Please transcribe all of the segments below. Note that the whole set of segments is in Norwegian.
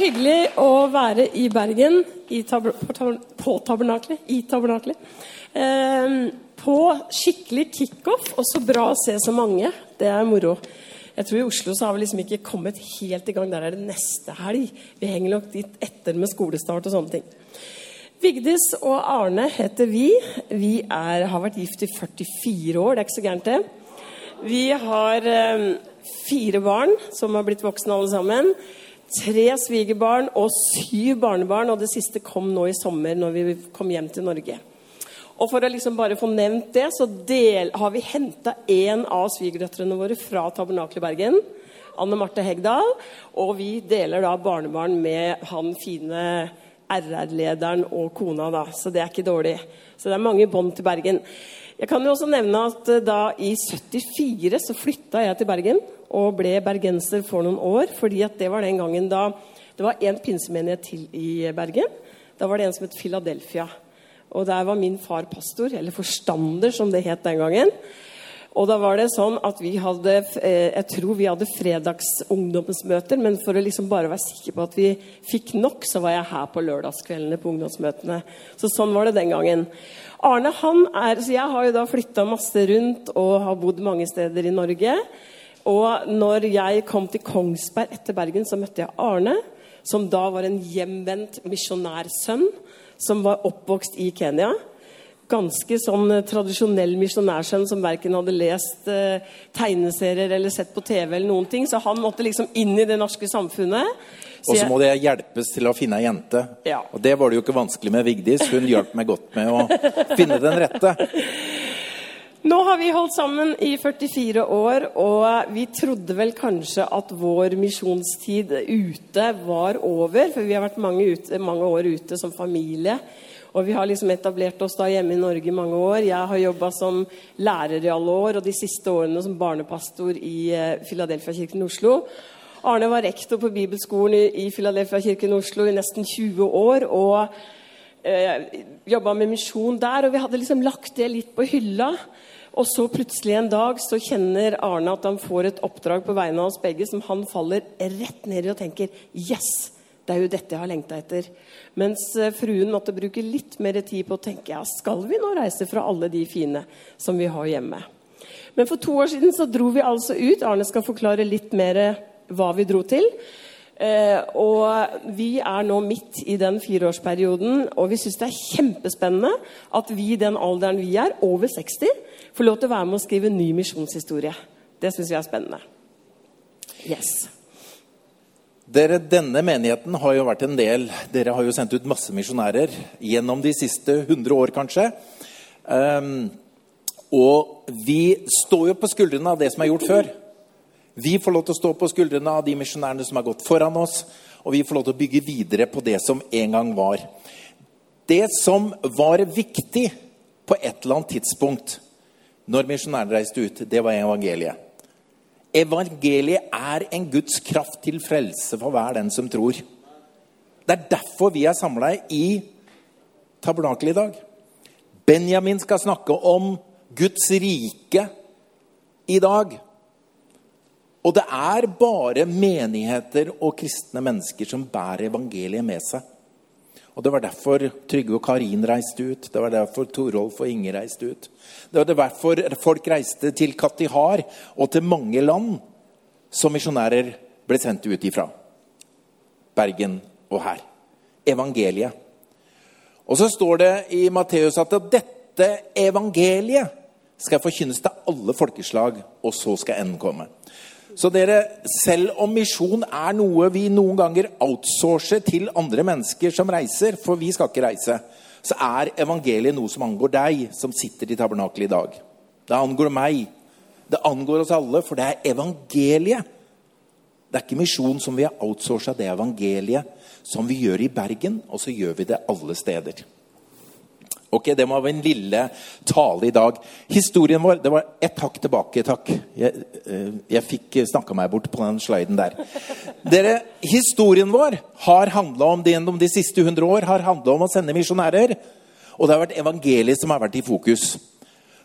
Hyggelig å være i Bergen i tab på, tab på tabernaklet. I tabernaklet. Eh, på skikkelig kickoff, og så bra å se så mange. Det er moro. Jeg tror I Oslo så har vi liksom ikke kommet helt i gang. Der er det neste helg. Vi henger nok dit etter med skolestart og sånne ting. Vigdis og Arne heter vi. Vi er, har vært gift i 44 år. Det er ikke så gærent, det. Vi har eh, fire barn som har blitt voksne alle sammen tre svigerbarn og syv barnebarn, og det siste kom nå i sommer når vi kom hjem til Norge. Og For å liksom bare få nevnt det, så del, har vi henta en av svigerdøtrene våre fra Tabernaklet Bergen. Anne Marte Hegdal. Og vi deler da barnebarn med han fine RR-lederen og kona, da. Så det er ikke dårlig. Så det er mange bånd til Bergen. Jeg kan jo også nevne at eh, da i 74 så flytta jeg til Bergen og ble bergenser for noen år. fordi at det var den gangen da det var én pinsemenighet til i Bergen. Da var det en som het Philadelphia. Og der var min far pastor, eller forstander, som det het den gangen. Og da var det sånn at vi hadde eh, Jeg tror vi hadde fredagsungdomsmøter, men for å liksom bare være sikker på at vi fikk nok, så var jeg her på lørdagskveldene på ungdomsmøtene. Så sånn var det den gangen. Arne han er, så Jeg har jo da flytta masse rundt og har bodd mange steder i Norge. Og når jeg kom til Kongsberg etter Bergen, så møtte jeg Arne, som da var en hjemvendt misjonærsønn som var oppvokst i Kenya. Ganske sånn eh, tradisjonell misjonærsønn som verken hadde lest eh, tegneserier eller sett på TV. eller noen ting, Så han måtte liksom inn i det norske samfunnet. Og så må det hjelpes til å finne ei jente. Ja. Og det var det jo ikke vanskelig med Vigdis. Hun hjalp meg godt med å finne den rette. Nå har vi holdt sammen i 44 år, og vi trodde vel kanskje at vår misjonstid ute var over. For vi har vært mange, ute, mange, år ute som familie. Og vi har liksom etablert oss da hjemme i Norge i mange år. Jeg har jobba som lærer i alle år, og de siste årene som barnepastor i eh, Filadelfia-kirken i Oslo. Arne var rektor på bibelskolen i Filadelfia-kirken i Oslo i nesten 20 år. og eh, jobba med misjon der, og vi hadde liksom lagt det litt på hylla. Og så plutselig en dag så kjenner Arne at han får et oppdrag på vegne av oss begge som han faller rett ned i og tenker Yes! Det er jo dette jeg har lengta etter. Mens eh, fruen måtte bruke litt mer tid på å tenke ja, skal vi nå reise fra alle de fine som vi har hjemme. Men for to år siden så dro vi altså ut. Arne skal forklare litt mer hva vi dro til. Eh, og vi er nå midt i den fireårsperioden, og vi syns det er kjempespennende at vi i den alderen vi er, over 60, får lov til å være med og skrive ny misjonshistorie. Det syns vi er spennende. Yes. Dere, Denne menigheten har jo vært en del Dere har jo sendt ut masse misjonærer gjennom de siste 100 år, kanskje. Um, og vi står jo på skuldrene av det som er gjort før. Vi får lov til å stå på skuldrene av de misjonærene som har gått foran oss. Og vi får lov til å bygge videre på det som en gang var. Det som var viktig på et eller annet tidspunkt, når misjonærene reiste ut, det var evangeliet. Evangeliet er en Guds kraft til frelse for hver den som tror. Det er derfor vi er samla i tabernakelet i dag. Benjamin skal snakke om Guds rike i dag. Og det er bare menigheter og kristne mennesker som bærer evangeliet med seg. Og Det var derfor Trygve og Karin reiste ut. Det var derfor Torolf og Inge reiste ut. Det var derfor folk reiste til Katihar og til mange land som misjonærer ble sendt ut ifra. Bergen og her. Evangeliet. Og så står det i Matteus at dette evangeliet skal forkynnes til alle folkeslag, og så skal enden komme. Så dere, selv om misjon er noe vi noen ganger outsourcer til andre mennesker som reiser, for vi skal ikke reise, så er evangeliet noe som angår deg som sitter i tabernakelet i dag. Det angår meg. Det angår oss alle, for det er evangeliet Det er ikke misjon som vi har outsourca det evangeliet som vi gjør i Bergen, og så gjør vi det alle steder. Ok, Det må være en lille tale i dag. Historien vår Det var ett hakk tilbake, takk. Jeg, eh, jeg fikk snakka meg bort på den sliden der. Dere, Historien vår har handla om det gjennom de siste 100 år har om å sende misjonærer. Og det har vært evangeliet som har vært i fokus.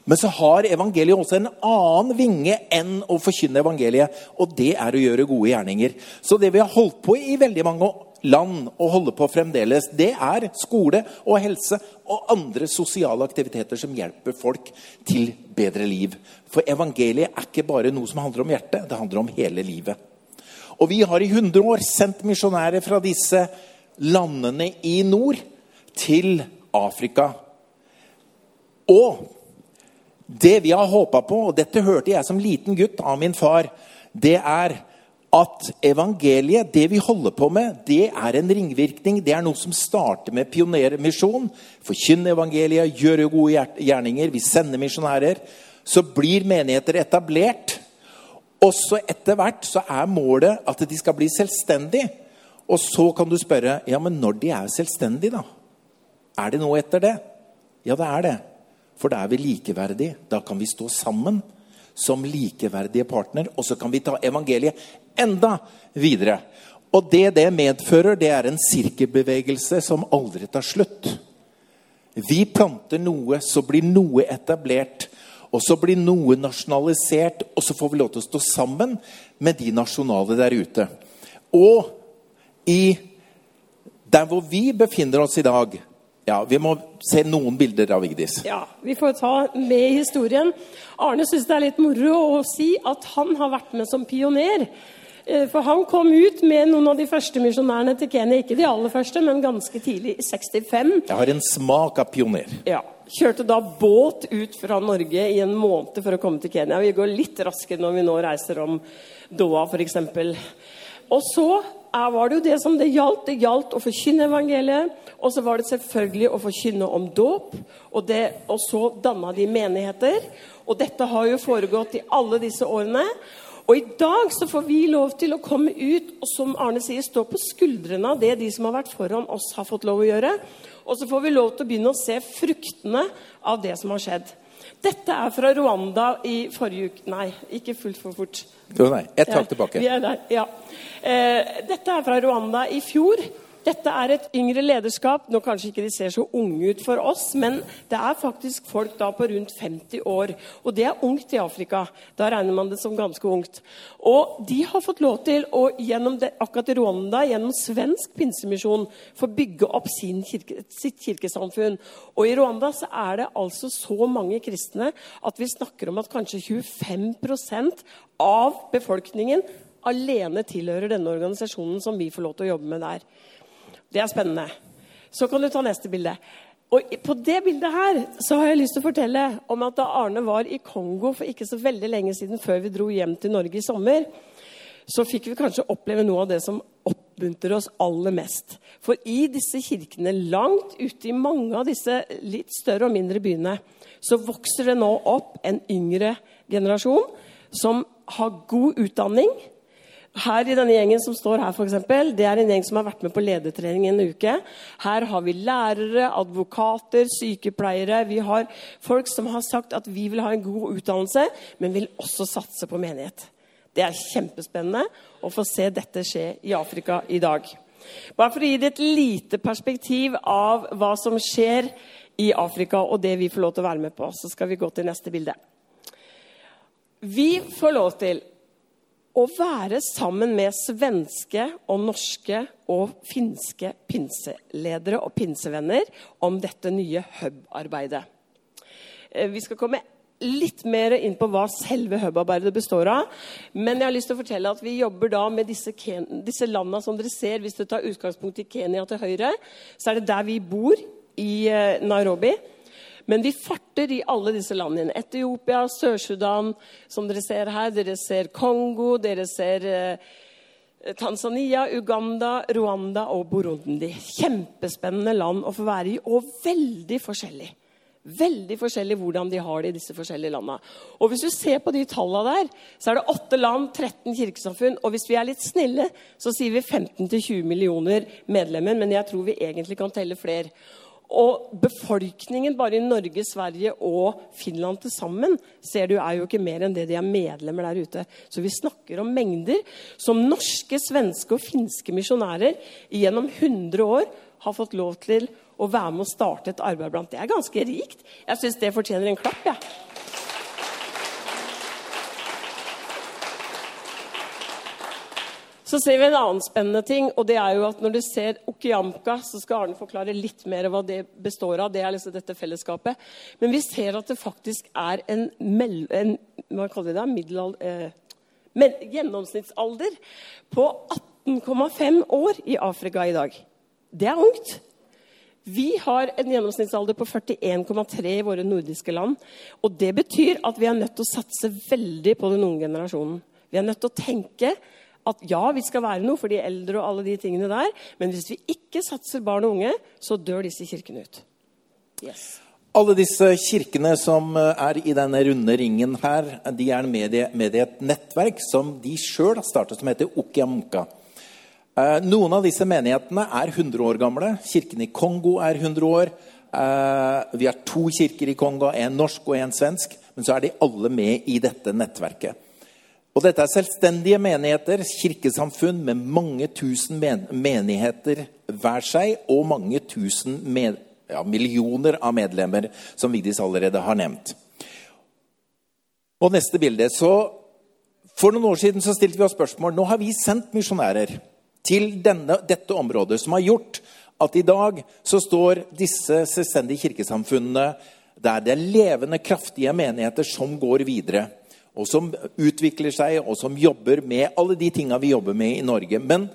Men så har evangeliet også en annen vinge enn å forkynne evangeliet. Og det er å gjøre gode gjerninger. Så det vi har holdt på i veldig mange år land å holde på fremdeles, det er skole og helse og andre sosiale aktiviteter som hjelper folk til bedre liv. For evangeliet er ikke bare noe som handler om hjertet, det handler om hele livet. Og vi har i 100 år sendt misjonærer fra disse landene i nord til Afrika. Og det vi har håpa på, og dette hørte jeg som liten gutt av min far, det er at evangeliet, det vi holder på med, det er en ringvirkning. Det er noe som starter med pionermisjon. Forkynne evangeliet, gjøre gode gjerninger. Vi sender misjonærer. Så blir menigheter etablert. Og så etter hvert så er målet at de skal bli selvstendige. Og så kan du spørre ja, men når de er selvstendige, da? Er det noe etter det? Ja, det er det. For da er vi likeverdige. Da kan vi stå sammen som likeverdige partner, og så kan vi ta evangeliet enda videre. Og det det medfører, det er en sirkelbevegelse som aldri tar slutt. Vi planter noe, så blir noe etablert. Og så blir noe nasjonalisert, og så får vi lov til å stå sammen med de nasjonale der ute. Og i der hvor vi befinner oss i dag ja, Vi må se noen bilder av Vigdis. Ja, Vi får ta med historien. Arne syns det er litt moro å si at han har vært med som pioner. Eh, for han kom ut med noen av de første misjonærene til Kenya. Ikke de aller første, men ganske tidlig, i 65. Jeg har en smak av pioner. Ja. Kjørte da båt ut fra Norge i en måned for å komme til Kenya. Vi går litt raskere når vi nå reiser om Doha, f.eks. Og så var det jo det som det gjaldt. Det gjaldt å forkynne evangeliet. Og så var det selvfølgelig å forkynne om dåp. Og, og så danna de menigheter. Og dette har jo foregått i alle disse årene. Og i dag så får vi lov til å komme ut og som Arne sier, stå på skuldrene av det de som har vært foran oss, har fått lov å gjøre. Og så får vi lov til å begynne å se fruktene av det som har skjedd. Dette er fra Rwanda i forrige uke Nei, ikke fullt for fort. Jo, nei. Ett tak tilbake. Vi er der, ja. Eh, dette er fra Rwanda i fjor. Dette er et yngre lederskap. Nå kanskje ikke de ser så unge ut for oss, men det er faktisk folk da på rundt 50 år. Og det er ungt i Afrika. Da regner man det som ganske ungt. Og de har fått lov til å gjennom det, akkurat Rwanda, gjennom svensk pinsemisjon, få bygge opp kirke, sitt kirkesamfunn. Og i Rwanda så er det altså så mange kristne at vi snakker om at kanskje 25% av befolkningen alene tilhører denne organisasjonen som vi får lov til å jobbe med der. Det er spennende. Så kan du ta neste bilde. Og På det bildet her så har jeg lyst til å fortelle om at da Arne var i Kongo for ikke så veldig lenge siden, før vi dro hjem til Norge i sommer, så fikk vi kanskje oppleve noe av det som oppmuntrer oss aller mest. For i disse kirkene, langt ute i mange av disse litt større og mindre byene, så vokser det nå opp en yngre generasjon som har god utdanning, her i denne gjengen som står her, for eksempel, det er en gjeng som har vært med på ledertrening en uke. Her har vi lærere, advokater, sykepleiere. Vi har folk som har sagt at vi vil ha en god utdannelse, men vil også satse på menighet. Det er kjempespennende å få se dette skje i Afrika i dag. Bare for å gi det et lite perspektiv av hva som skjer i Afrika, og det vi får lov til å være med på, så skal vi gå til neste bilde. Vi får lov til å være sammen med svenske og norske og finske pinseledere og pinsevenner om dette nye hub-arbeidet. Eh, vi skal komme litt mer inn på hva selve hub-arbeidet består av. Men jeg har lyst til å fortelle at vi jobber da med disse, disse landene som dere ser. Hvis du tar utgangspunkt i Kenya til høyre, så er det der vi bor, i eh, Nairobi. Men vi farter i alle disse landene. Etiopia, Sør-Sudan, som dere ser her. Dere ser Kongo, dere ser eh, Tanzania, Uganda, Rwanda og Burundi. Kjempespennende land å få være i, og veldig forskjellig. Veldig forskjellig hvordan de har det i disse forskjellige landene. Og hvis du ser på de tallene der, så er det åtte land, 13 kirkesamfunn. Og hvis vi er litt snille, så sier vi 15-20 millioner medlemmer. Men jeg tror vi egentlig kan telle flere. Og befolkningen bare i Norge, Sverige og Finland til sammen ser du, er jo ikke mer enn det de er medlemmer der ute. Så vi snakker om mengder som norske, svenske og finske misjonærer gjennom 100 år har fått lov til å være med å starte et arbeid blant. Det er ganske rikt. Jeg syns det fortjener en klapp. Ja. Så ser vi en annen spennende ting, og det er jo at når du ser Okiamka, så skal Arne forklare litt mer hva det består av. Det er liksom dette fellesskapet. Men vi ser at det faktisk er en, en hva kaller vi det, middelalder, eh, gjennomsnittsalder på 18,5 år i Afrika i dag. Det er ungt. Vi har en gjennomsnittsalder på 41,3 i våre nordiske land. Og det betyr at vi er nødt til å satse veldig på den unge generasjonen. Vi er nødt til å tenke at ja, vi skal være noe for de eldre og alle de tingene der, men hvis vi ikke satser barn og unge, så dør disse kirkene ut. Yes. Alle disse kirkene som eh, er i denne runde ringen her, de er med i, med i et nettverk som de sjøl har startet, som heter Okiamka. Eh, noen av disse menighetene er 100 år gamle. Kirken i Kongo er 100 år. Eh, vi har to kirker i Kongo, en norsk og en svensk. Men så er de alle med i dette nettverket. Og dette er selvstendige menigheter, kirkesamfunn med mange tusen menigheter hver seg, og mange tusen med, ja, millioner av medlemmer, som Vigdis allerede har nevnt. Og neste bilde. Så for noen år siden så stilte vi oss spørsmål. Nå har vi sendt misjonærer til denne, dette området, som har gjort at i dag så står disse selvstendige kirkesamfunnene der det er levende, kraftige menigheter som går videre og som utvikler seg, og som jobber med alle de tinga vi jobber med i Norge. Men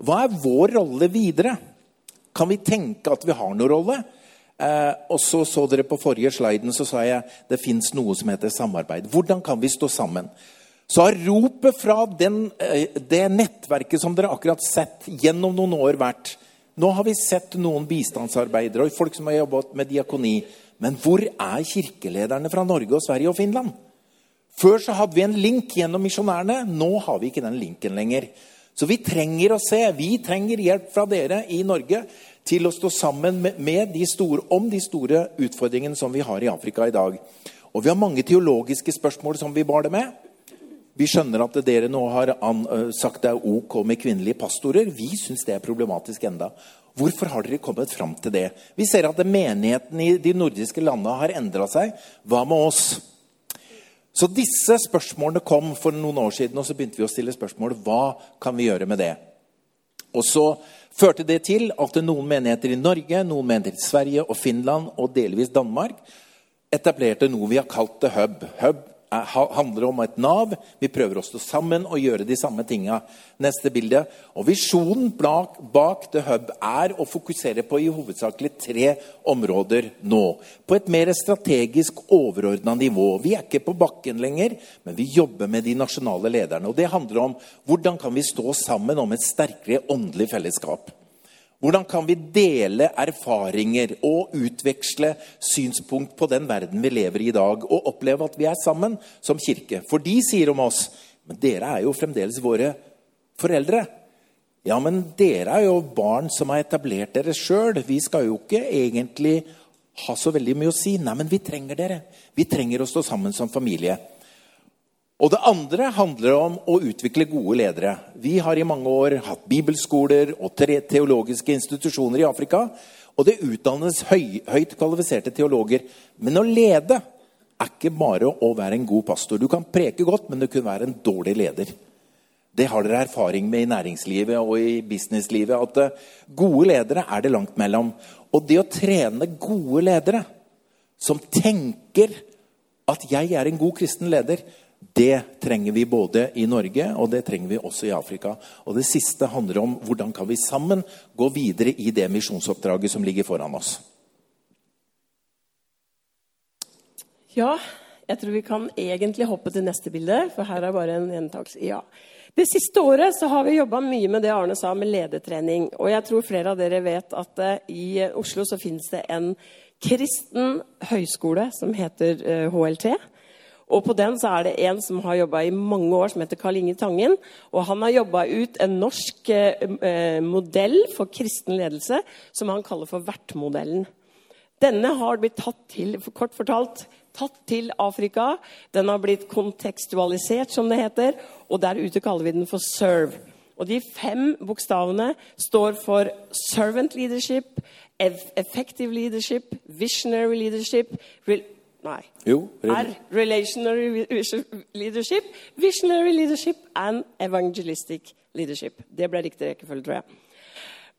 hva er vår rolle videre? Kan vi tenke at vi har noen rolle? Eh, og så så dere på forrige sliden så sa jeg det fins noe som heter samarbeid. Hvordan kan vi stå sammen? Så har ropet fra den, eh, det nettverket som dere akkurat sett gjennom noen år vært Nå har vi sett noen bistandsarbeidere og folk som har jobbet med diakoni. Men hvor er kirkelederne fra Norge og Sverige og Finland? Før så hadde vi en link gjennom misjonærene. Nå har vi ikke den linken lenger. Så vi trenger å se. Vi trenger hjelp fra dere i Norge til å stå sammen med de store, om de store utfordringene som vi har i Afrika i dag. Og vi har mange teologiske spørsmål som vi bar det med. Vi skjønner at dere nå har sagt det er ok med kvinnelige pastorer. Vi syns det er problematisk enda. Hvorfor har dere kommet fram til det? Vi ser at menigheten i de nordiske landene har endra seg. Hva med oss? Så disse spørsmålene kom for noen år siden, og så begynte vi å stille spørsmål hva kan vi gjøre med det. Og så førte det til at noen menigheter i Norge, noen menigheter i Sverige og Finland og delvis Danmark etablerte noe vi har kalt The Hub. Hub handler om et Nav. Vi prøver å stå sammen og gjøre de samme tinga. Neste bilde. Og Visjonen bak, The Hub er å fokusere på i hovedsakelig tre områder nå. På et mer strategisk overordna nivå. Vi er ikke på bakken lenger, men vi jobber med de nasjonale lederne. Og Det handler om hvordan kan vi stå sammen om et sterkere åndelig fellesskap. Hvordan kan vi dele erfaringer og utveksle synspunkt på den verden vi lever i i dag, og oppleve at vi er sammen som kirke? For de sier om oss men dere er jo fremdeles våre foreldre. Ja, men dere er jo barn som har etablert dere sjøl. Vi skal jo ikke egentlig ha så veldig mye å si. Nei, men vi trenger dere. Vi trenger å stå sammen som familie. Og det andre handler om å utvikle gode ledere. Vi har i mange år hatt bibelskoler og teologiske institusjoner i Afrika. Og det utdannes høy, høyt kvalifiserte teologer. Men å lede er ikke bare å være en god pastor. Du kan preke godt, men du kan være en dårlig leder. Det har dere erfaring med i næringslivet og i businesslivet. At eh, gode ledere er det langt mellom. Og det å trene gode ledere som tenker at jeg er en god kristen leder, det trenger vi både i Norge og det trenger vi også i Afrika. Og Det siste handler om hvordan kan vi sammen gå videre i det misjonsoppdraget som ligger foran oss. Ja, Jeg tror vi kan egentlig hoppe til neste bilde, for her er bare en gjentakelse. Ja. Det siste året så har vi jobba mye med det Arne sa, med ledertrening. Og jeg tror flere av dere vet at uh, i Oslo så finnes det en kristen høyskole som heter uh, eh, HLT. Og på den så er det en som har jobba i mange år, som heter Karl Inge Tangen. Og han har jobba ut en norsk eh, modell for kristen ledelse som han kaller for vertmodellen. Denne har blitt tatt til, kort fortalt, tatt til Afrika. Den har blitt kontekstualisert, som det heter, og der ute kaller vi den for serve. Og de fem bokstavene står for servant leadership, effective leadership, visionary leadership Nei. Jo, er Relationary leadership, visionary leadership and evangelistic leadership. Det ble riktig rekkefølge, tror jeg.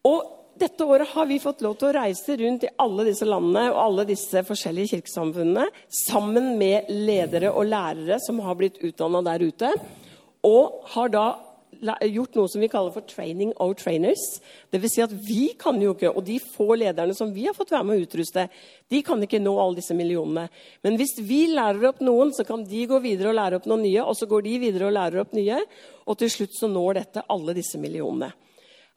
Og dette året har vi fått lov til å reise rundt i alle disse landene og alle disse forskjellige kirkesamfunnene sammen med ledere og lærere som har blitt utdanna der ute. Og har da gjort noe som vi kaller for 'training of trainers'. Vil si at vi kan jo ikke, og de få lederne som vi har fått være med å utruste, de kan ikke nå alle disse millionene. Men hvis vi lærer opp noen, så kan de gå videre og lære opp noen nye. Og så går de videre og lærer opp nye, og til slutt så når dette alle disse millionene.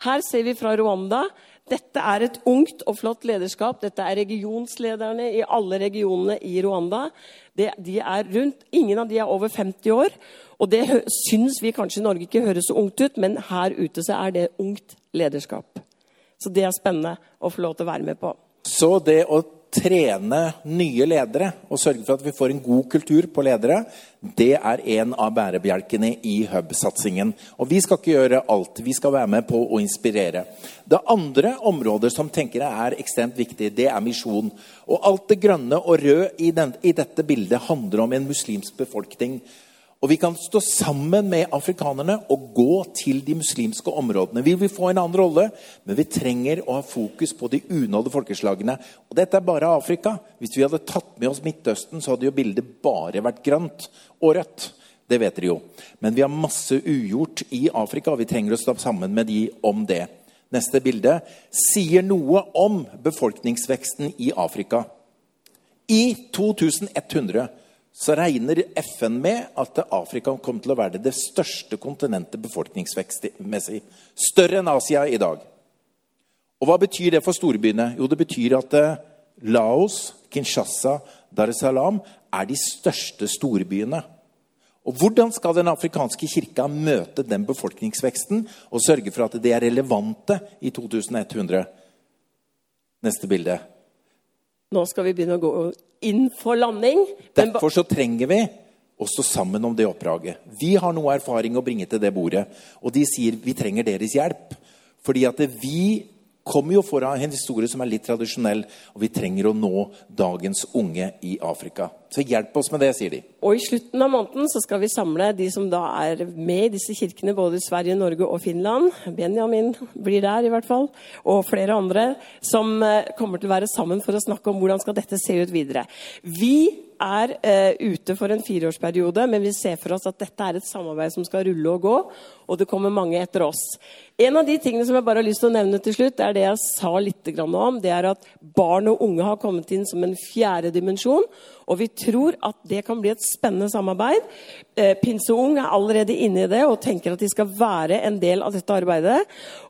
Her ser vi fra Rwanda. Dette er et ungt og flott lederskap. Dette er regionslederne i alle regionene i Rwanda. De er rundt, Ingen av de er over 50 år. Og det syns vi kanskje i Norge ikke høres så ungt ut, men her ute så er det ungt lederskap. Så det er spennende å få lov til å være med på. Så det å trene nye ledere og sørge for at vi får en god kultur på ledere, det er en av bærebjelkene i Hub-satsingen. Og vi skal ikke gjøre alt. Vi skal være med på å inspirere. Det andre området som tenker jeg er ekstremt viktig, det er misjon. Og alt det grønne og røde i, i dette bildet handler om en muslimsk befolkning og vi kan stå sammen med afrikanerne og gå til de muslimske områdene. Vi vil få en annen rolle, men vi trenger å ha fokus på de unådde folkeslagene. Og dette er bare Afrika. Hvis vi hadde tatt med oss Midtøsten, så hadde jo bildet bare vært grønt og rødt. Det vet dere jo. Men vi har masse ugjort i Afrika, og vi trenger å stå sammen med de om det. Neste bilde sier noe om befolkningsveksten i Afrika. I 2100 så regner FN med at Afrika kommer til å være det største kontinentet befolkningsvekstmessig. Større enn Asia i dag. Og hva betyr det for storbyene? Jo, det betyr at eh, Laos, Kinshasa, Dar es Salaam er de største storbyene. Og Hvordan skal den afrikanske kirka møte den befolkningsveksten og sørge for at det er relevante i 2100? Neste bilde. Nå skal vi begynne å gå inn for landing. Derfor så trenger vi å stå sammen om det oppdraget. Vi har noe erfaring å bringe til det bordet. Og de sier vi trenger deres hjelp. Fordi at vi kommer jo foran en historie som er litt tradisjonell, og vi trenger å nå dagens unge i Afrika. Så hjelp oss med det, sier de. Og i slutten av måneden så skal vi samle de som da er med i disse kirkene, både i Sverige, Norge og Finland. Benjamin blir der i hvert fall. Og flere andre som eh, kommer til å være sammen for å snakke om hvordan skal dette se ut videre. Vi er eh, ute for en fireårsperiode, men vi ser for oss at dette er et samarbeid som skal rulle og gå, og det kommer mange etter oss. En av de tingene som jeg bare har lyst til å nevne til slutt, er det jeg sa litt om. Det er at barn og unge har kommet inn som en fjerde dimensjon. Og vi tror at det kan bli et spennende samarbeid. Eh, Pinse Ung er allerede inne i det og tenker at de skal være en del av dette arbeidet.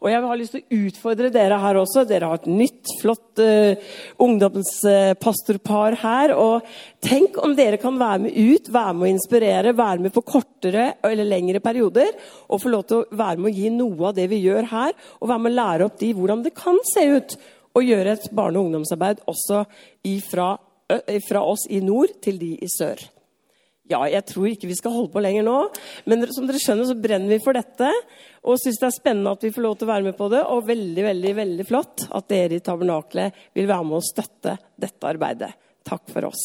Og jeg har lyst til å utfordre dere her også. Dere har et nytt, flott uh, ungdomspastorpar her. Og tenk om dere kan være med ut, være med å inspirere, være med på kortere eller lengre perioder. Og få lov til å være med å gi noe av det vi gjør her, og være med å lære opp de hvordan det kan se ut å gjøre et barne- og ungdomsarbeid også ifra Eh, fra oss i nord til de i sør. Ja, jeg tror ikke vi skal holde på lenger nå, men som dere skjønner, så brenner vi for dette. Og syns det er spennende at vi får lov til å være med på det. Og veldig, veldig, veldig flott at dere i Tabernaklet vil være med og støtte dette arbeidet. Takk for oss.